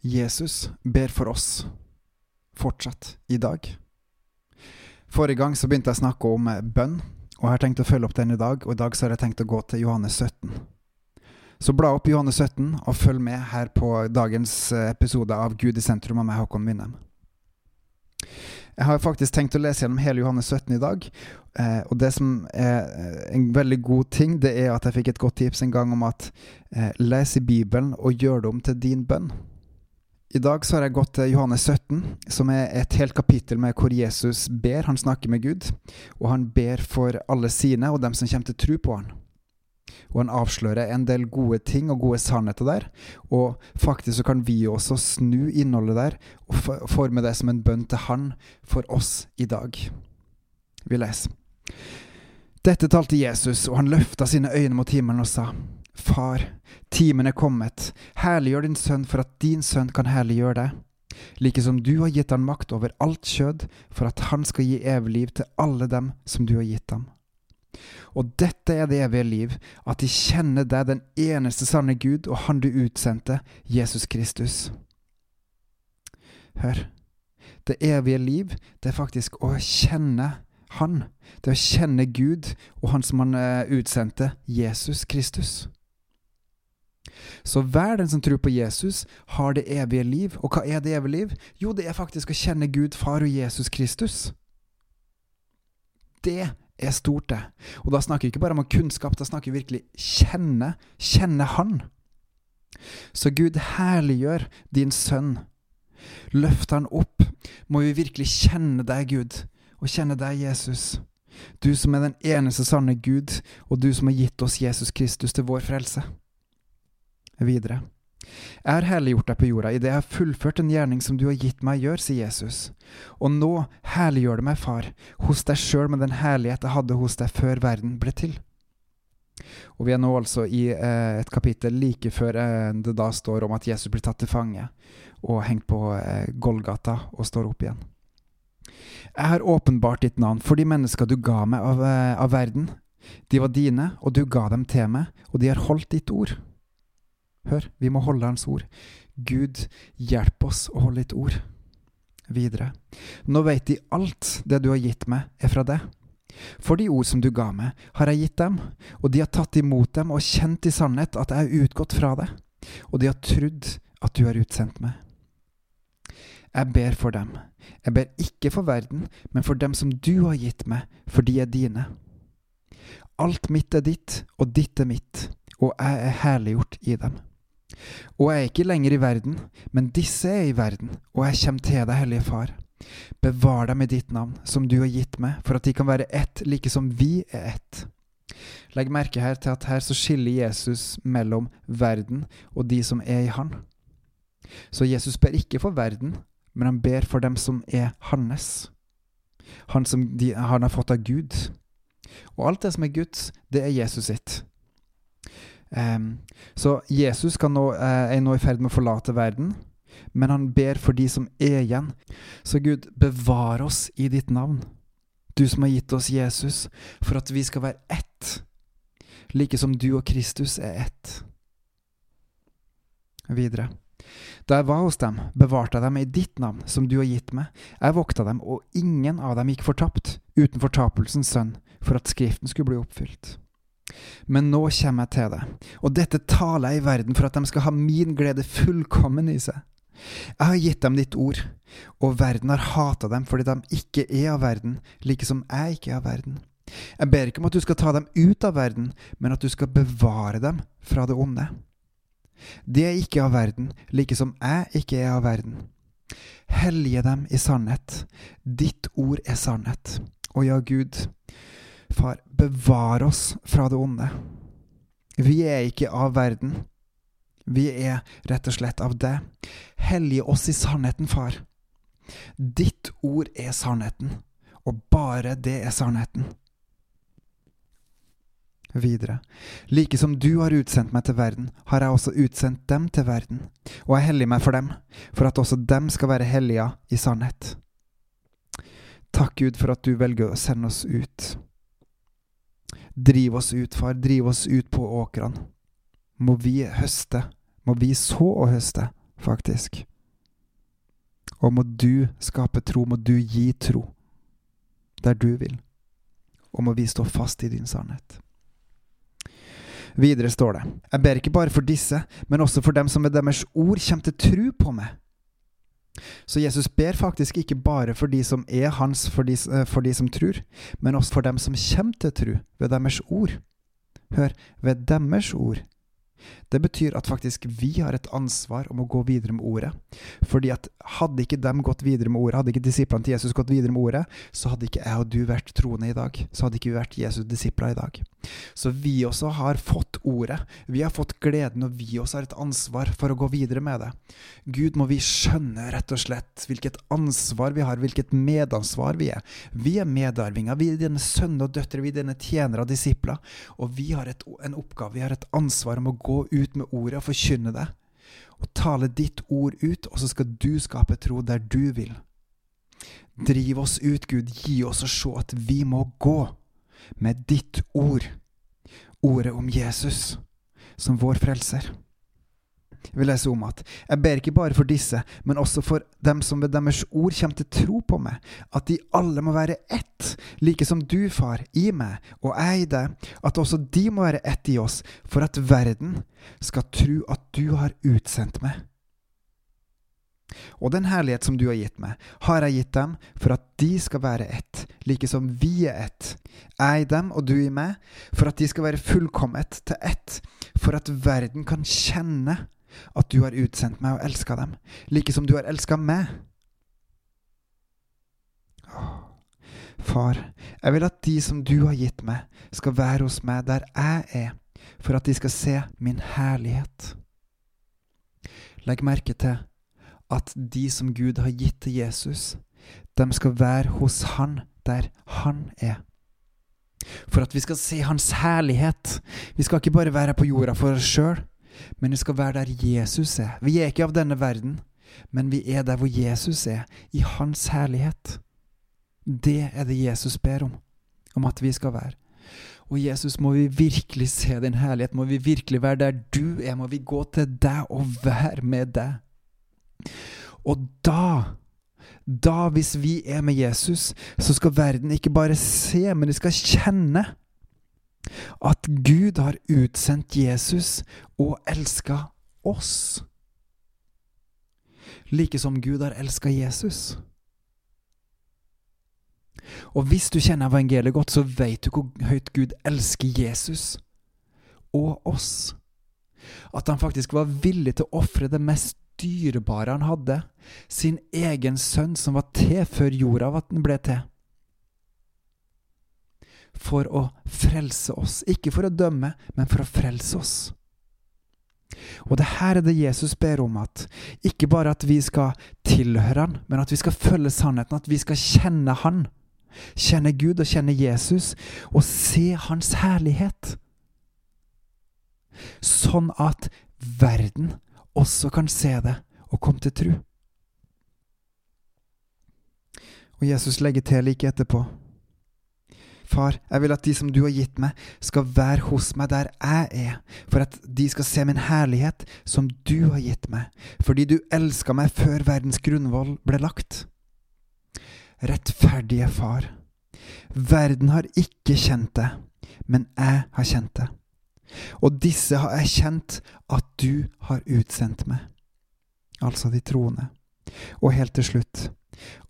Jesus ber for oss fortsatt i dag. Forrige gang så begynte jeg å snakke om eh, bønn, og jeg har tenkt å følge opp den i dag. Og i dag så har jeg tenkt å gå til Johannes 17. Så bla opp Johannes 17 og følg med her på dagens eh, episode av Gud i sentrum av meg, Håkon Winnem. Jeg har faktisk tenkt å lese gjennom hele Johannes 17 i dag. Eh, og det som er eh, en veldig god ting, det er at jeg fikk et godt tips en gang om at eh, les i Bibelen og gjør det om til din bønn. I dag så har jeg gått til Johannes 17, som er et helt kapittel med hvor Jesus ber. Han snakker med Gud, og han ber for alle sine og dem som kommer til å tro på han. Og han avslører en del gode ting og gode sannheter der. Og faktisk så kan vi også snu innholdet der og forme det som en bønn til han for oss i dag. Vi leser. Dette talte Jesus, og han løfta sine øyne mot himmelen og sa. Far, timen er kommet, herliggjør din sønn for at din sønn kan herliggjøre deg, like som du har gitt han makt over alt kjød, for at han skal gi evig liv til alle dem som du har gitt ham. Og dette er det evige liv, at de kjenner deg, den eneste sanne Gud, og Han du utsendte, Jesus Kristus. Hør, det evige liv, det er faktisk å kjenne Han. Det er å kjenne Gud og Han som Han eh, utsendte, Jesus Kristus. Så hver den som tror på Jesus, har det evige liv. Og hva er det evige liv? Jo, det er faktisk å kjenne Gud, Far og Jesus Kristus. Det er stort, det. Og da snakker vi ikke bare om kunnskap, da snakker vi virkelig kjenne. Kjenne Han. Så Gud herliggjør din sønn. Løft han opp. Må vi virkelig kjenne deg, Gud, og kjenne deg, Jesus. Du som er den eneste sanne Gud, og du som har gitt oss Jesus Kristus til vår frelse videre. Jeg har herliggjort deg på jorda idet jeg har fullført en gjerning som du har gitt meg gjør, sier Jesus. Og nå herliggjør det meg, far, hos deg sjøl med den herlighet jeg hadde hos deg før verden ble til. Og vi er nå altså i eh, et kapittel like før eh, det da står om at Jesus blir tatt til fange og hengt på eh, Golgata og står opp igjen. Jeg har åpenbart ditt navn for de mennesker du ga meg av, eh, av verden. De var dine, og du ga dem til meg, og de har holdt ditt ord. Hør, vi må holde Hans ord. Gud, hjelp oss å holde ditt ord. Videre. Nå veit de alt det du har gitt meg, er fra deg. For de ord som du ga meg, har jeg gitt dem, og de har tatt imot dem og kjent i sannhet at jeg er utgått fra deg, og de har trodd at du har utsendt meg. Jeg ber for dem. Jeg ber ikke for verden, men for dem som du har gitt meg, for de er dine. Alt mitt er ditt, og ditt er mitt, og jeg er herliggjort i dem. Og jeg er ikke lenger i verden, men disse er i verden, og jeg kommer til deg, Hellige Far. Bevar dem i ditt navn, som du har gitt meg, for at de kan være ett, like som vi er ett. Legg merke her til at her så skiller Jesus mellom verden og de som er i Han. Så Jesus ber ikke for verden, men han ber for dem som er hans. Han som de, han har fått av Gud. Og alt det som er Guds, det er Jesus sitt. Um, så Jesus nå, uh, er nå i ferd med å forlate verden, men han ber for de som er igjen. Så Gud, bevar oss i ditt navn, du som har gitt oss Jesus, for at vi skal være ett, like som du og Kristus er ett. Videre. Da jeg var hos dem, bevarte jeg dem i ditt navn, som du har gitt meg. Jeg vokta dem, og ingen av dem gikk fortapt, uten fortapelsens sønn, for at Skriften skulle bli oppfylt. Men nå kommer jeg til deg, og dette taler jeg i verden for at de skal ha min glede fullkommen i seg. Jeg har gitt dem ditt ord, og verden har hata dem fordi de ikke er av verden, like som jeg ikke er av verden. Jeg ber ikke om at du skal ta dem ut av verden, men at du skal bevare dem fra det onde. De er ikke av verden, like som jeg ikke er av verden. Hellige dem i sannhet. Ditt ord er sannhet. Og ja, Gud, Far, bevar oss fra det onde. Vi er ikke av verden. Vi er rett og slett av det. Hellige oss i sannheten, far. Ditt ord er sannheten, og bare det er sannheten. Videre. Like som du har utsendt meg til verden, har jeg også utsendt dem til verden, og jeg helliger meg for dem, for at også dem skal være hellige i sannhet. Takk, Gud, for at du velger å sende oss ut. Driv oss ut, far. Driv oss ut på åkrene. Må vi høste. Må vi så og høste faktisk. Og må du skape tro, må du gi tro der du vil, og må vi stå fast i din sannhet. Videre står det, jeg ber ikke bare for disse, men også for dem som med deres ord kommer til tro på meg. Så Jesus ber faktisk ikke bare for de som er hans, for de, eh, for de som tror, men også for dem som kommer til tro ved deres ord. Hør, ved deres ord. Det betyr at faktisk vi har et ansvar om å gå videre med ordet. Fordi at hadde ikke dem gått videre med ordet, hadde ikke disiplene til Jesus gått videre med ordet, så hadde ikke jeg og du vært troende i dag. Så hadde ikke vi vært Jesus' disipler i dag. Så vi også har fått ordet. Vi har fått gleden, og vi også har et ansvar for å gå videre med det. Gud må vi skjønne rett og slett hvilket ansvar vi har, hvilket medansvar vi er. Vi er medarvinger. Vi er dine sønner og døtre, vi er dine tjenere og disipler. Og vi har et, en oppgave, vi har et ansvar om å gå ut med ordet og forkynne det. Og tale ditt ord ut, og så skal du skape tro der du vil. Driv oss ut, Gud. Gi oss å se at vi må gå med ditt ord. Ordet om Jesus som vår frelser vi leser om at jeg ber ikke bare for disse, men også for dem som ved deres ord kommer til tro på meg, at de alle må være ett, like som du, far, i meg og jeg i deg, at også de må være ett i oss, for at verden skal tro at du har utsendt meg. Og den herlighet som du har gitt meg, har jeg gitt dem for at de skal være ett, like som vi er ett, jeg i dem og du i meg, for at de skal være fullkommet til ett, for at verden kan kjenne at du har utsendt meg og elska dem, like som du har elska meg. Far, jeg vil at de som du har gitt meg, skal være hos meg der jeg er, for at de skal se min herlighet. Legg merke til at de som Gud har gitt til Jesus, de skal være hos Han der Han er. For at vi skal se Hans herlighet. Vi skal ikke bare være på jorda for oss sjøl, men vi skal være der Jesus er. Vi er ikke av denne verden, men vi er der hvor Jesus er, i Hans herlighet. Det er det Jesus ber om, om at vi skal være. Og Jesus, må vi virkelig se din herlighet, må vi virkelig være der du er, må vi gå til deg og være med deg. Og da, da hvis vi er med Jesus, så skal verden ikke bare se, men de skal kjenne at Gud har utsendt Jesus og elska oss. Like som Gud har elska Jesus. Og hvis du kjenner evangeliet godt, så vet du hvor høyt Gud elsker Jesus og oss. At han faktisk var villig til å ofre det mest dyrebare han hadde, sin egen sønn som var til før jorda ble til for å frelse oss. Ikke for å dømme, men for å frelse oss. Og det her er det Jesus ber om, at ikke bare at vi skal tilhøre Han, men at vi skal følge sannheten, at vi skal kjenne Han. Kjenne Gud og kjenne Jesus, og se Hans herlighet. Sånn at verden også kan se det og komme til tro. Og Jesus legger til like etterpå. Far, jeg vil at de som du har gitt meg, skal være hos meg der jeg er, for at de skal se min herlighet som du har gitt meg, fordi du elska meg før verdens grunnvoll ble lagt. Rettferdige Far, verden har ikke kjent deg, men jeg har kjent deg. Og disse har jeg kjent at du har utsendt meg, altså de troende. Og helt til slutt,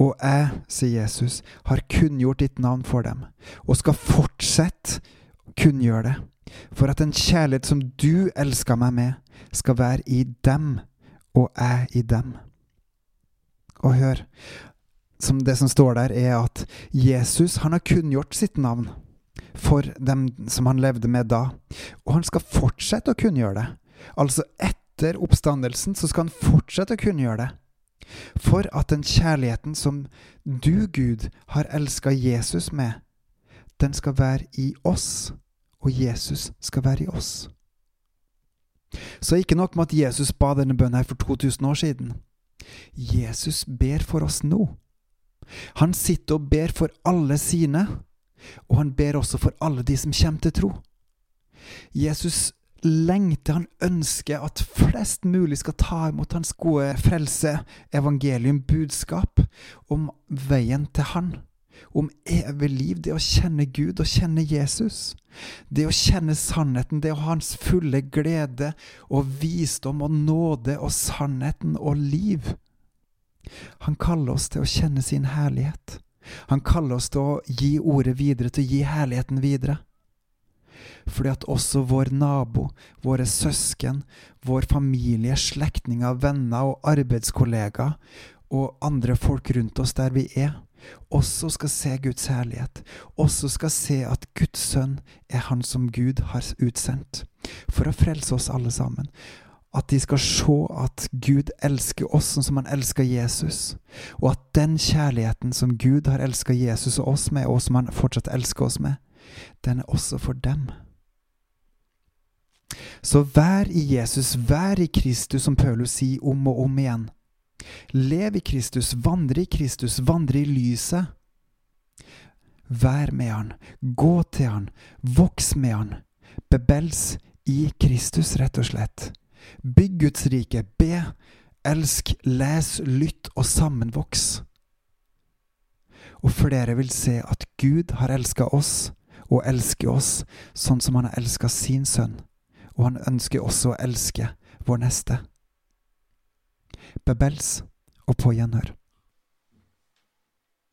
og jeg, sier Jesus, har kunngjort ditt navn for dem, og skal fortsette kunngjøre det, for at den kjærlighet som du elsker meg med, skal være i dem, og jeg i dem. Og hør, som det som står der, er at Jesus han har kunngjort sitt navn for dem som han levde med da, og han skal fortsette å kunngjøre det. Altså etter oppstandelsen så skal han fortsette å kunngjøre det. For at den kjærligheten som du, Gud, har elska Jesus med, den skal være i oss, og Jesus skal være i oss. Så ikke nok med at Jesus ba denne bønnen her for 2000 år siden. Jesus ber for oss nå. Han sitter og ber for alle sine, og han ber også for alle de som kommer til tro. Jesus lengter, han ønsker at flest mulig skal ta imot hans gode frelse, evangelium, budskap om veien til han. Om evig liv, det å kjenne Gud og kjenne Jesus. Det å kjenne sannheten, det å ha hans fulle glede og visdom og nåde og sannheten og liv. Han kaller oss til å kjenne sin herlighet. Han kaller oss til å gi ordet videre, til å gi herligheten videre. Fordi at også vår nabo, våre søsken, vår familie, slektninger, venner og arbeidskollegaer og andre folk rundt oss der vi er, også skal se Guds herlighet, også skal se at Guds sønn er han som Gud har utsendt, for å frelse oss alle sammen. At de skal se at Gud elsker oss sånn som han elsker Jesus, og at den kjærligheten som Gud har elsket Jesus og oss med, og som han fortsatt elsker oss med, den er også for dem. Så vær i Jesus, vær i Kristus, som Paulus sier om og om igjen. Lev i Kristus, vandre i Kristus, vandre i lyset. Vær med Han, gå til Han, voks med Han. Bebels i Kristus, rett og slett. Bygg Guds rike, be, elsk, les, lytt og sammenvoks. Og flere vil se at Gud har elska oss, og elsker oss sånn som Han har elska sin sønn og han ønsker også å elske vår neste. Bebels og på gjenhør.